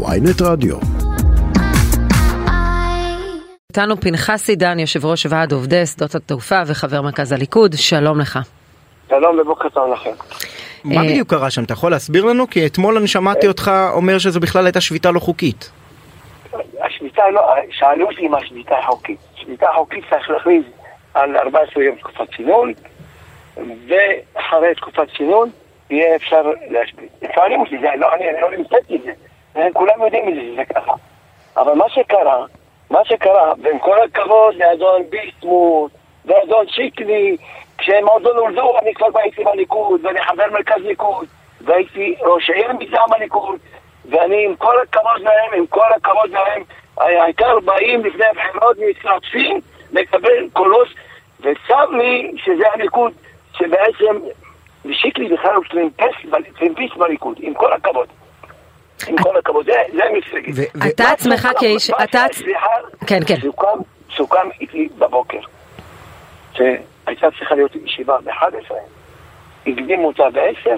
ויינט רדיו. איתנו פנחס עידן, יושב ראש ועד עובדי שדות התעופה וחבר מרכז הליכוד, שלום לך. שלום ובוקר טוב לכם. מה אה, בדיוק קרה שם? אתה יכול להסביר לנו? כי אתמול אני שמעתי אותך אומר שזו בכלל הייתה שביתה לא חוקית. השביתה לא, שאלו אותי אם השביתה חוקית. שביתה חוקית צריך להכריז על 14 יום תקופת צינון, ואחרי תקופת צינון יהיה אפשר להשבית. שואלים אותי, זה לא, אני, אני לא המצאתי את זה. כולם יודעים את זה, שזה ככה. אבל מה שקרה, מה שקרה, ועם כל הכבוד לאדון ביסמוט, ואדון שיקלי, כשהם עוד לא נולדו, אני כבר הייתי בליכוד, ואני חבר מרכז ליכוד, והייתי ראש עיר מטעם הליכוד, ואני עם כל הכבוד להם, עם כל הכבוד להם, העיקר באים לפני הבחירות מתרצפים לקבל קולות, וצר לי שזה הליכוד, שבעצם, ושיקלי בכלל הוא טרמפיסט בליכוד, עם כל הכבוד. עם כל הכבוד, זה, זה מפלגת. ו- ו- אתה עצמך כאיש, אתה... כן, כן. סוכם, סוכם איתי בבוקר, שהייתה צריכה להיות ישיבה ב-11, הקדימו אותה ב-10,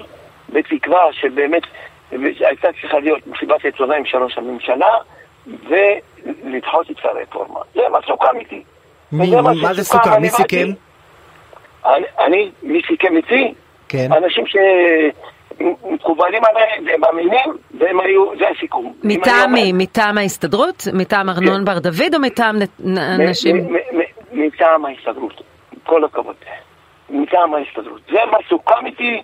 בתקווה שבאמת הייתה צריכה להיות מסיבת עיתונאים של ראש הממשלה, ולדחות את הרפורמה. זה מה סוכם איתי. מה זה סוכם? אני מי סיכם? אני, מי סיכם איתי? כן. אנשים שמקובלים עליהם והם מאמינים, והם היו, זה הסיכום. מטעם מי? מטעם ההסתדרות? מטעם ארנון בר דוד או מטעם אנשים? מטעם ההסתדרות, כל הכבוד. מטעם ההסתדרות. זה מה סוכם איתי,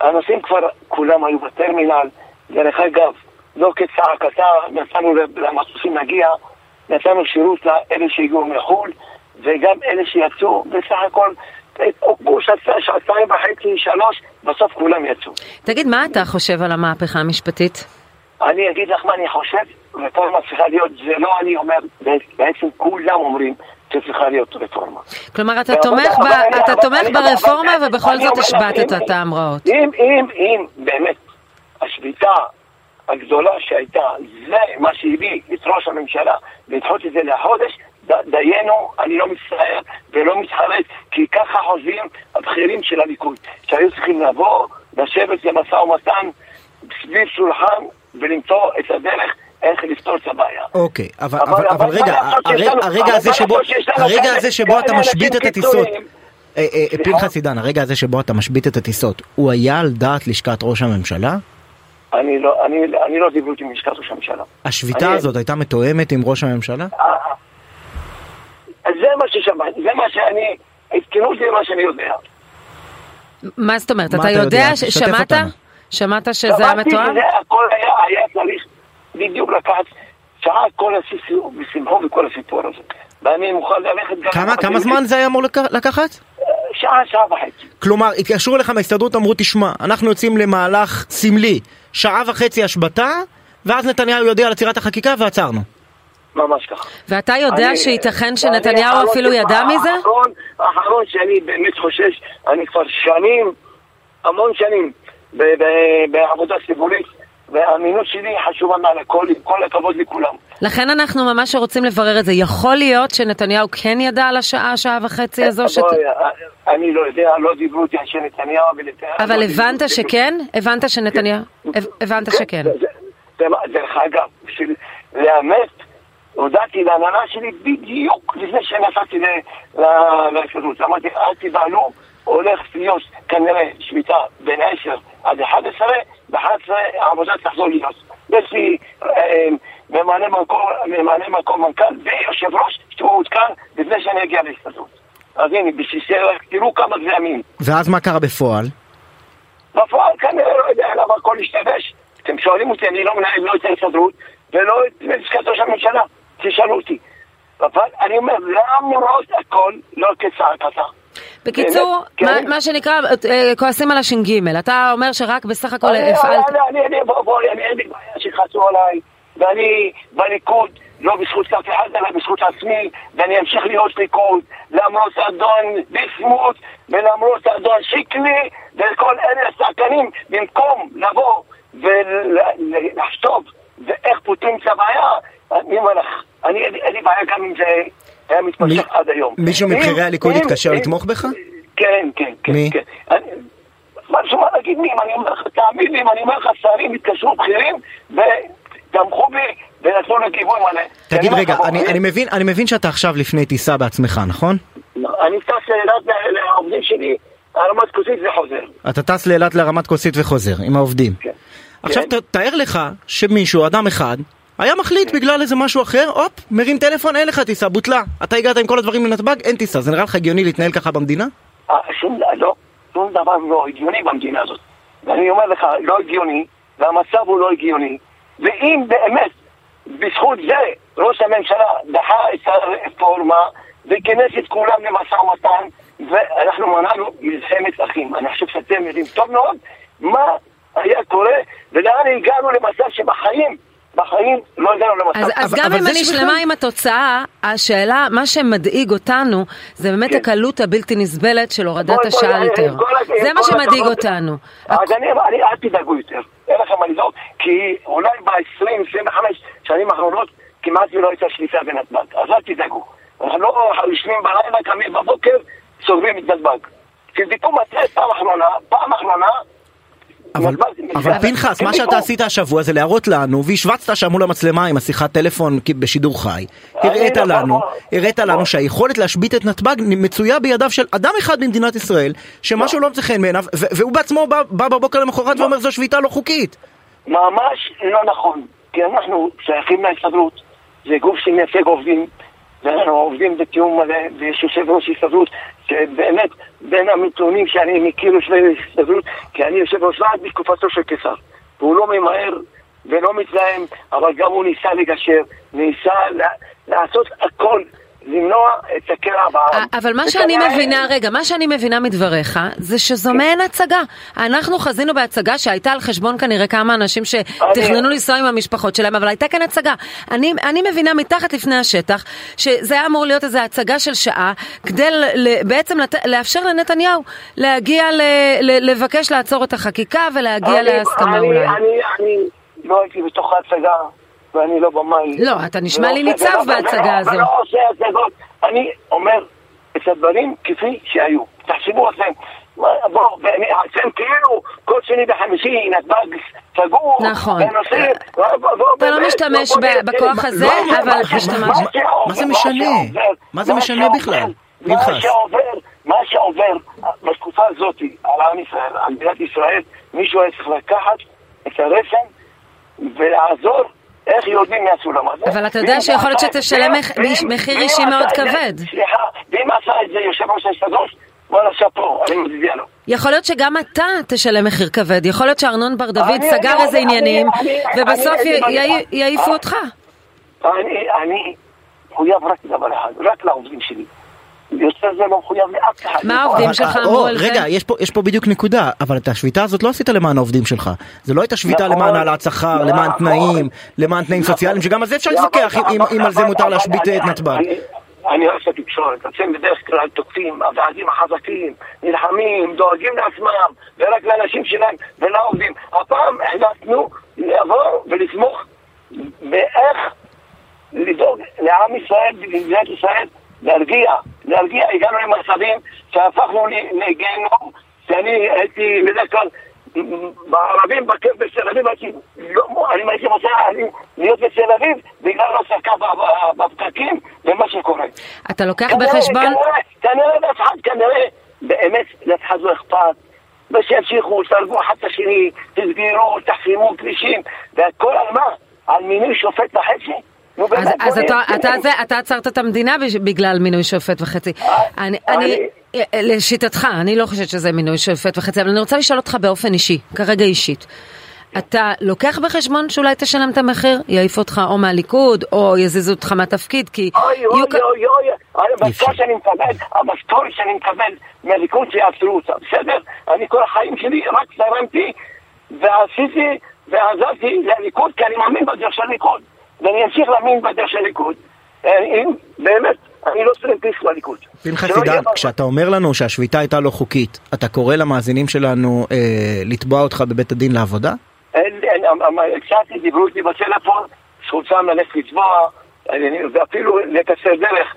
האנשים כבר כולם היו בטרמינל. דרך אגב, לא כצעקתה, נתנו למטוסים להגיע, נתנו שירות לאלה שהגיעו מחו"ל, וגם אלה שיצאו, בסך הכל, עוקבו שעתיים וחצי, שלוש, בסוף כולם יצאו. תגיד, מה אתה חושב על המהפכה המשפטית? אני אגיד לך מה אני חושב, רפורמה צריכה להיות, זה לא אני אומר, בעצם כולם אומרים שצריכה להיות רפורמה. כלומר, אתה תומך ב- אני- אתה תומך ברפורמה אבל- ובכל זאת אם- את ההמראות. אם, אם, אם באמת השביתה הגדולה שהייתה, זה מה שהביא את ראש הממשלה לדחות את זה לחודש, דיינו, אני לא מצטער ולא מתחרט, כי ככה חושבים הבכירים של הליכוד, שהיו צריכים לבוא, לשבת למשא ומתן סביב שולחן ולמצוא את הדרך איך לפתור את הבעיה. אוקיי, אבל, אבל- אבל, אבל רגע, הרגע, הזה שבו, הרגע הזה שבו אתה משבית את הטיסות? אה, אה, סליחה? פנחס עידן, הרגע הזה שבו אתה משבית את הטיסות, הוא היה על דעת לשכת ראש הממשלה? אני לא, אני, אני לא דיברתי עם לשכת ראש הממשלה. השביתה אני- הזאת הייתה מתואמת עם ראש הממשלה? מה ששמעתי, זה מה שאני, עדכנו אותי מה שאני יודע. מה זאת אומרת? אתה יודע? שמעת? שמעת שזה היה שמעתי מתואם? שזה הכל היה, היה צריך בדיוק לקחת שעה כל הסיפור, וסימכו וכל הסיפור הזה. ואני מוכן ללכת גם... כמה, כמה זמן זה היה אמור לק- לקחת? שעה, שעה וחצי. כלומר, התקשרו אליך מההסתדרות, אמרו, תשמע, אנחנו יוצאים למהלך סמלי, שעה וחצי השבתה, ואז נתניהו יודיע על עצירת החקיקה ועצרנו. ממש ככה. ואתה יודע אני- שייתכן ואני שנתניהו אפילו ידע מזה? האחרון, האחרון שאני באמת חושש, אני כבר שנים, המון שנים, ב- ב- בעבודה ציבורית, והאמינות שלי חשובה מעל הכל, עם כל הכבוד לכולם. לכן אנחנו ממש רוצים לברר את זה. יכול להיות שנתניהו כן ידע על השעה, שעה וחצי הזו? שת- בואי, אני לא יודע, לא דיברו איתי אנשי נתניהו ונתניהו. אבל לא הבנת שכן? הבנת שנתניהו? הב- הבנת שכן. זה- זה- דרך אגב, בשביל לאמת, הודעתי להנהלה שלי בדיוק לפני שנסעתי להסתדרות. אמרתי, אל תבהלו, הולך להיות כנראה שביתה בין 10 עד 11, ב-11 העבודה תחזור להיות. יש לי אה, ממלא מקום, מנכ"ל ויושב ראש שהוא עודכן לפני שאני אגיע להסתדרות. אז הנה, תראו כמה זה אמין. ואז מה קרה? בפועל כנראה לא יודע למה הכל השתבש. אתם שואלים אותי, אני לא מנהל לא את ההסתדרות ולא את לשכת ראש הממשלה. תשאלו אותי. אבל אני אומר, למרות הכל, לא כצעקתה. בקיצור, כן. מה- מה שנקרא, אה, כועסים על הש"ג. אתה אומר שרק בסך הכל הפעלת... אני- אני- אני- בוא- בואי, אני אין לי בעיה שיכעסו עליי, ואני בליכוד, לא בזכות אף אחד, אלא בזכות עצמי, ואני אמשיך להיות ליכוד, למרות אדון ביסמוט, ולמרות אדון שיקלי, וכל אלה הצעקנים, במקום לבוא ולחשוב ואיך פותרים את הבעיה, אני אומר לך, אני אין לי- בעיה גם אם זה היה מתמשך עד היום. מישהו מבכירי הליכוד התקשר לתמוך בך? כן, כן, כן. מי? כן. אני- מה להגיד מי, אני אומר לך, תאמין לי, אני אומר לך, שרים התקשרו בכירים, תמכו בי ונתנו לי גיבוי מלא. תגיד רגע, לך, אני, אני, מבין, אני מבין שאתה עכשיו לפני טיסה בעצמך, נכון? אני טס לאילת לעובדים שלי, הרמת כוסית וחוזר. אתה טס לאילת להרמת כוסית וחוזר עם העובדים. כן. עכשיו כן. ת, תאר לך שמישהו, אדם אחד, היה מחליט. בגלל איזה משהו אחר, הופ, מרים טלפון, אין לך טיסה, בוטלה. אתה הגעת עם כל הדברים לנתב"ג, אין טיסה. זה נראה לך הגיוני להתנהל ככה במדינה? אה, שום, לא, שום דבר לא הגיוני במדינה הזאת. ואני אומר לך, לא הגיוני, והמצב הוא לא הגיוני. ואם באמת, בזכות זה, ראש הממשלה דחה את הרפורמה וכינס את כולם למשא ומתן, ואנחנו מנענו מלחמת אחים. אני חושב שאתם יודעים טוב מאוד מה היה קורה, ולאן הגענו למצב שבחיים, בחיים לא הגענו למצב. אז, אז גם אבל אם אני שלמה עם התוצאה, השאלה, מה שמדאיג אותנו, זה באמת כן. הקלות הבלתי נסבלת של הורדת בואי, בואי, השאלטר. עם כל ה- זה מה שמדאיג. אותנו. אז אני, אני, אל תדאגו יותר, אין לכם מה לדאוג, כי אולי ב-20-25 שנים האחרונות כמעט ולא הייתה שליטה בנתב"ג, אז אל תדאגו. אנחנו לא יושבים בלילה, קמים בבוקר, סוגרים את נתב"ג. תבדקו מתי פעם אחרונה, פעם אחרונה, אבל, נתב"ג- אבל פנחס, מה שאתה. עשית השבוע זה להראות לנו, והשווצת שם מול המצלמה עם השיחת טלפון בשידור חי, הראית לא- לנו, הראית. לנו שהיכולת להשבית את נתב"ג מצויה בידיו של אדם אחד במדינת ישראל, שמשהו לא מוצא חן בעיניו, והוא בעצמו בא בבוקר למחרת ואומר זו שביתה לא חוקית. ממש לא נכון, כי אנחנו שייכים להסתדרות, זה גוף שמייצג עובדים, ואנחנו עובדים בתיאום מלא, ויש יושב ראש הסתדרות, שבאמת בין המתונים שאני מכיר יושבי הסתדרות, כי אני יושב ראש ועד בתקופתו של קיסר, והוא לא ממהר ולא מתלהם, אבל גם הוא ניסה לגשר, ניסה לעשות הכל. למנוע את הקרע בעם. אבל מה שאני מבינה, רגע, מה שאני מבינה מדבריך, זה שזו מעין הצגה. אנחנו חזינו בהצגה שהייתה על חשבון כנראה כמה אנשים שתכננו לנסוע עם המשפחות שלהם, אבל הייתה כאן הצגה. אני, אני מבינה מתחת לפני השטח, שזה היה אמור להיות איזו הצגה של שעה, כדי ל, ל, בעצם לת, לאפשר לנתניהו להגיע, ל, ל, לבקש לעצור את החקיקה ולהגיע אני- להסכמה אני- אולי. אני, אני לא הייתי בתוך ההצגה, ואני לא במאי. לא, אתה נשמע לי ניצב בהצגה הזו. ולא עושה הצגות. אני אומר את הדברים כפי שהיו. תחשבו מה- בואו, אתם כאילו כל שני וחמישי נתב"ג סגור. נכון. אתה לא משתמש בוא- בוא ב- נראה, בכוח הזה, אבל השתמשת. מה זה משנה? מה זה משנה בכלל? מה פנחס. שעובר, מה שעובר בתקופה הזאת על עם ישראל, על מדינת ישראל, מישהו היה צריך לקחת את הרסן ולעזור איך יורדים מהסולם הזה. אבל אתה יודע שיכול להיות שתשלם זה- מחיר אישי מאוד זה- כבד. סליחה, ואם עשה את זה יושב ראש ההסתדרות, וואלה שאפו, אני מצדיע לו. יכול להיות שגם אתה תשלם מחיר כבד, יכול להיות שארנון בר דוד סגר איזה עניינים, ובסוף יעיפו? אותך. אני, אני מחויב רק לדבר אחד, רק לעובדים שלי. יותר זה לא מחויב לאף אחד. מה העובדים שלך אה, אמרו על זה? רגע, יש פה, יש פה בדיוק נקודה, אבל את השביתה הזאת לא עשית למען העובדים שלך. זה לא הייתה שביתה נכון, למען העלאת שכר, נכון, למען תנאים, למען תנאים נכון. סוציאליים, שגם על זה אפשר להתווכח אם- אם- אבל- אם על זה מותר להשבית את נתב"ג. אני- אני אוהב את התקשורת, אתם בדרך כלל תוקפים, הוועדים החזקים, נלחמים, דואגים לעצמם, ורק לאנשים שלהם ולעובדים. הפעם החלטנו לבוא ולתמוך באיך לדאוג לעם ישראל, במדינת ישראל, להרגיע, להרגיע, הגענו למצבים שהפכנו לגיהנום, שאני הייתי בדרך כלל בערבים, בכיף בתל אביב, הייתי, לא, אני הייתי רוצה להיות בתל אביב בגלל ב- בפקקים ומה שקורה. אתה לוקח בחשבון, כנראה, כנראה לאף אחד, כנראה, באמת, לאף אחד לא אכפת. ושימשיכו, תרגו אחד את השני, תסגרו, תחסימו כבישים, והכל על מה? על מינוי שופט וחצי? נו, אז- באמת, אז אתה- אתה זה- אתה עצרת את המדינה בגלל מינוי שופט וחצי. אני- אני, לשיטתך, אני לא חושבת שזה מינוי שופט וחצי, אבל אני רוצה לשאול אותך באופן אישי, כרגע אישית. אתה לוקח בחשבון שאולי תשלם את המחיר, יעיף אותך או מהליכוד, או יזיזו אותך מהתפקיד, כי... אוי אוי אוי אוי. המשכורת שאני מקבל, המשכורת שאני מקבל מהליכוד שיעצרו אותה, בסדר? אני כל החיים שלי רק זרמתי ועשיתי ועזרתי לליכוד כי אני מאמין בדרך של הליכוד ואני אמשיך להאמין בדרך של הליכוד אה, אם באמת, אני לא טרמפיסט בליכוד. פנחס עידן. כשאתה אומר לנו שהשביתה הייתה לא חוקית, אתה קורא למאזינים שלנו אה, לתבוע אותך בבית הדין לעבודה? אין, אין, אמ- אמ- הצעתי, דיברו איתי בטלפון, זכותם ללכת לתבוע, ואפילו לקצר דרך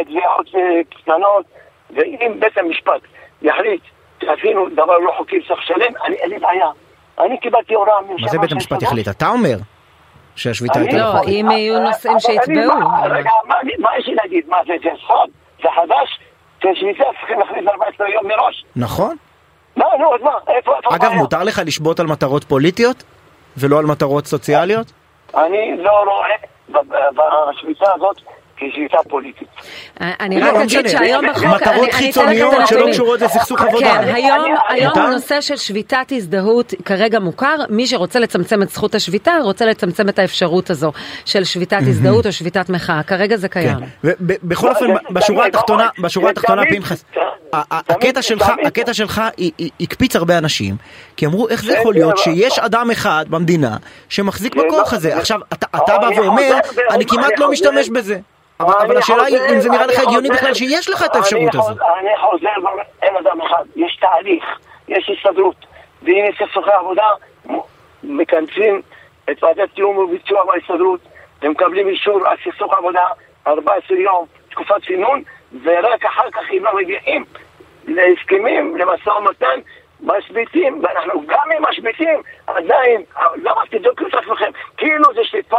לתביעות אה, קטנות, ואם בית המשפט יחליט שעשינו דבר לא חוקי צריך לשלם, אין לי בעיה. אני קיבלתי הוראה מה זה בית המשפט יחליט? אתה אומר. שהשביתה הייתה לא, לא. אם יהיו נושאים שיתבעו. מה- יש לי להגיד? מה זה, זה סוד? זה חדש? ששביתה צריכים להכניס 14 יום מראש? נכון. מה, נו, אז מה? איפה אגב? מותר לך לשבות על מטרות פוליטיות? ולא על מטרות סוציאליות? אני לא רואה בשביתה הזאת כשביתה פוליטית. אני לא, רק לא אגיד. שהיום בחוק, מטרות חיצוניות שלא. קשורות לסכסוך עבודה. כן, היום? הנושא של שביתת הזדהות כרגע מוכר, מי שרוצה לצמצם את זכות השביתה, רוצה לצמצם את האפשרות הזו של שביתת הזדהות או שביתת מחאה, כרגע זה כן. קיים. ובכל לא, אופן, זה- בשורה התחתונה, בשורה התחתונה, פנחס, הקטע שלך, הקפיץ הרבה אנשים, כי אמרו איך זה יכול להיות שיש אדם אחד במדינה שמחזיק בכוח לא- הזה. זה- עכשיו, אתה אתה בא ואומר, אני כמעט לא משתמש בזה. אבל השאלה היא אם זה נראה לך הגיוני בכלל שיש לך את האפשרות הזאת. אני חוזר אין אדם אחד, יש תהליך, יש הסתדרות, ואם יש סכסוכי עבודה, מכנסים את ועדת תיאום וביצוע בהסתדרות, ומקבלים אישור על סכסוך עבודה 14 יום, תקופת צינון, ורק אחר כך אם לא מגיעים להסכמים, למשא ומתן, משביתים, ואנחנו גם אם משביתים, עדיין, למה תבדקו את עצמכם, כאילו זה שליפה,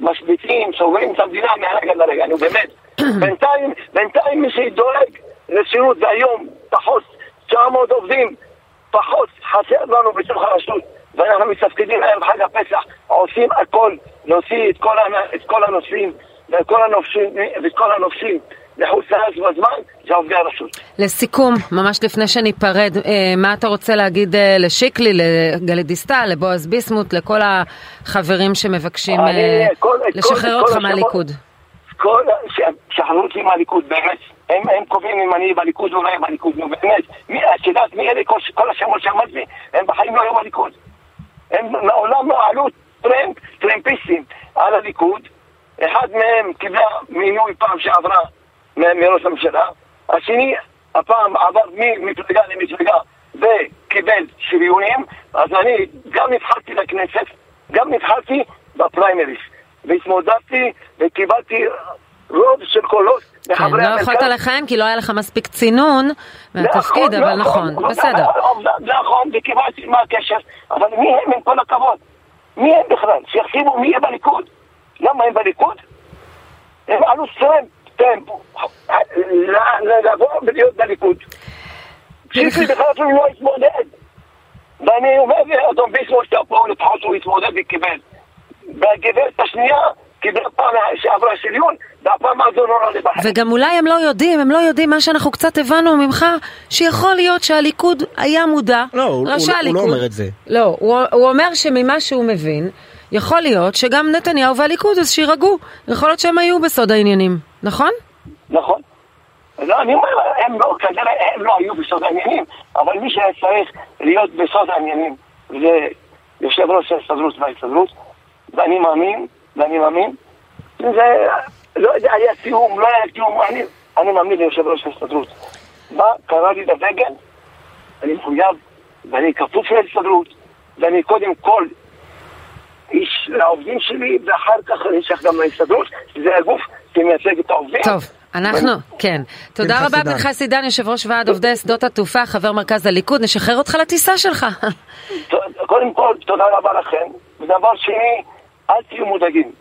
משביתים, סוגרים את המדינה מהרגע לרגע, נו באמת. בינתיים, בינתיים מי שדואג לשירות, והיום פחות 900 עובדים, פחות חסר לנו בתוך הרשות, ואנחנו מתפקדים ערב חג הפסח, עושים הכל, להוציא את כל, הנ- את כל הנושאים, ואת כל הנופשים, ואת כל הנופשים לחוץ לארץ בזמן, זה עובדי הרשות. לסיכום, ממש לפני שניפרד, אה, מה אתה רוצה להגיד אה, לשיקלי, לגלית דיסטל, לבועז ביסמוט, לכל החברים שמבקשים אני, אה, כל- לשחרר אותך מהליכוד? כל, שחררו אותי מהליכוד, באמת. הם, הם קובעים אם אני בליכוד או לא אהיה בליכוד, נו באמת. מי, את יודעת מי אלה כל, כל השמות שאמרתי? הם בחיים לא היו בליכוד. הם מעולם לא עלו טרמפ, טרמפיסטים על הליכוד. אחד מהם קיבלה מינוי פעם שעברה מראש הממשלה. השני, הפעם עבר ממפלגה למפלגה וקיבל שריונים. אז אני גם נבחרתי לכנסת, גם נבחרתי בפריימריס. והתמודדתי וקיבלתי רוב של קולות כן, מחברי לא המרכז. יכולת לכהן כי לא היה לך מספיק צינון מהתפקיד, נכון, אבל נכון, בסדר. נכון, וקיבלתי מה הקשר, אבל מי הם עם כל הכבוד? מי הם בכלל? שיחשיבו מי יהיה בליכוד. למה הם בליכוד? הם עלו טרמפ, ל- ל- לבוא ולהיות בליכוד. שיקלי בכלל אפילו לא התמודד. ואני אומר לאדון ביסמוט פה לפחות הוא התמודד וקיבל. והגברת השנייה קיבלה פעם שעברה שריון, והפעם הזו לא רע לבחר. וגם אולי הם לא יודעים, הם לא יודעים מה שאנחנו קצת הבנו ממך, שיכול להיות שהליכוד היה מודע, לא, הוא- ראשי הוא לא- הוא לא הליכוד- אומר את זה. לא, הוא, הוא אומר שממה שהוא מבין, יכול להיות שגם נתניהו והליכוד, אז שירגעו. יכול להיות שהם היו בסוד העניינים, נכון? נכון. לא, אני אומר, הם לא, כנראה הם לא היו בסוד העניינים, אבל מי שהיה צריך להיות בסוד העניינים זה יושב ראש ההסתדרות וההסתדרות, ואני מאמין, ואני מאמין, זה, לא יודע, היה תיאום, לא היה תיאום, אני, אני מאמין ליושב ראש ההסתדרות. מה קרה לי לדגל? אני מחויב, ואני כפוף להסתדרות, ואני קודם כל איש לעובדים שלי, ואחר כך אני אשייך גם להסתדרות, שזה הגוף שמייצג את העובדים. טוב. אנחנו, כן. תודה פנחס רבה. פנחס עידן, יושב ראש ועד עובדי שדות התעופה, חבר מרכז הליכוד, נשחרר אותך לטיסה שלך. קודם כל, תודה רבה לכם. ודבר שני, אל תהיו מודאגים.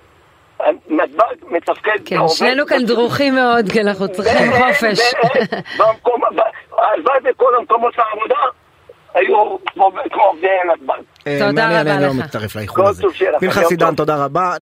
נתב"ג מתפקד כן, שנינו כאן דרוכים מאוד, כי אנחנו צריכים חופש. הלוואי בכל המקומות העבודה היו כמו עובדי נתב"ג. אה, תודה אני- אני- רבה אני לא לך. מצטרף לאיחול הזה. עידן, טוב. תודה רבה.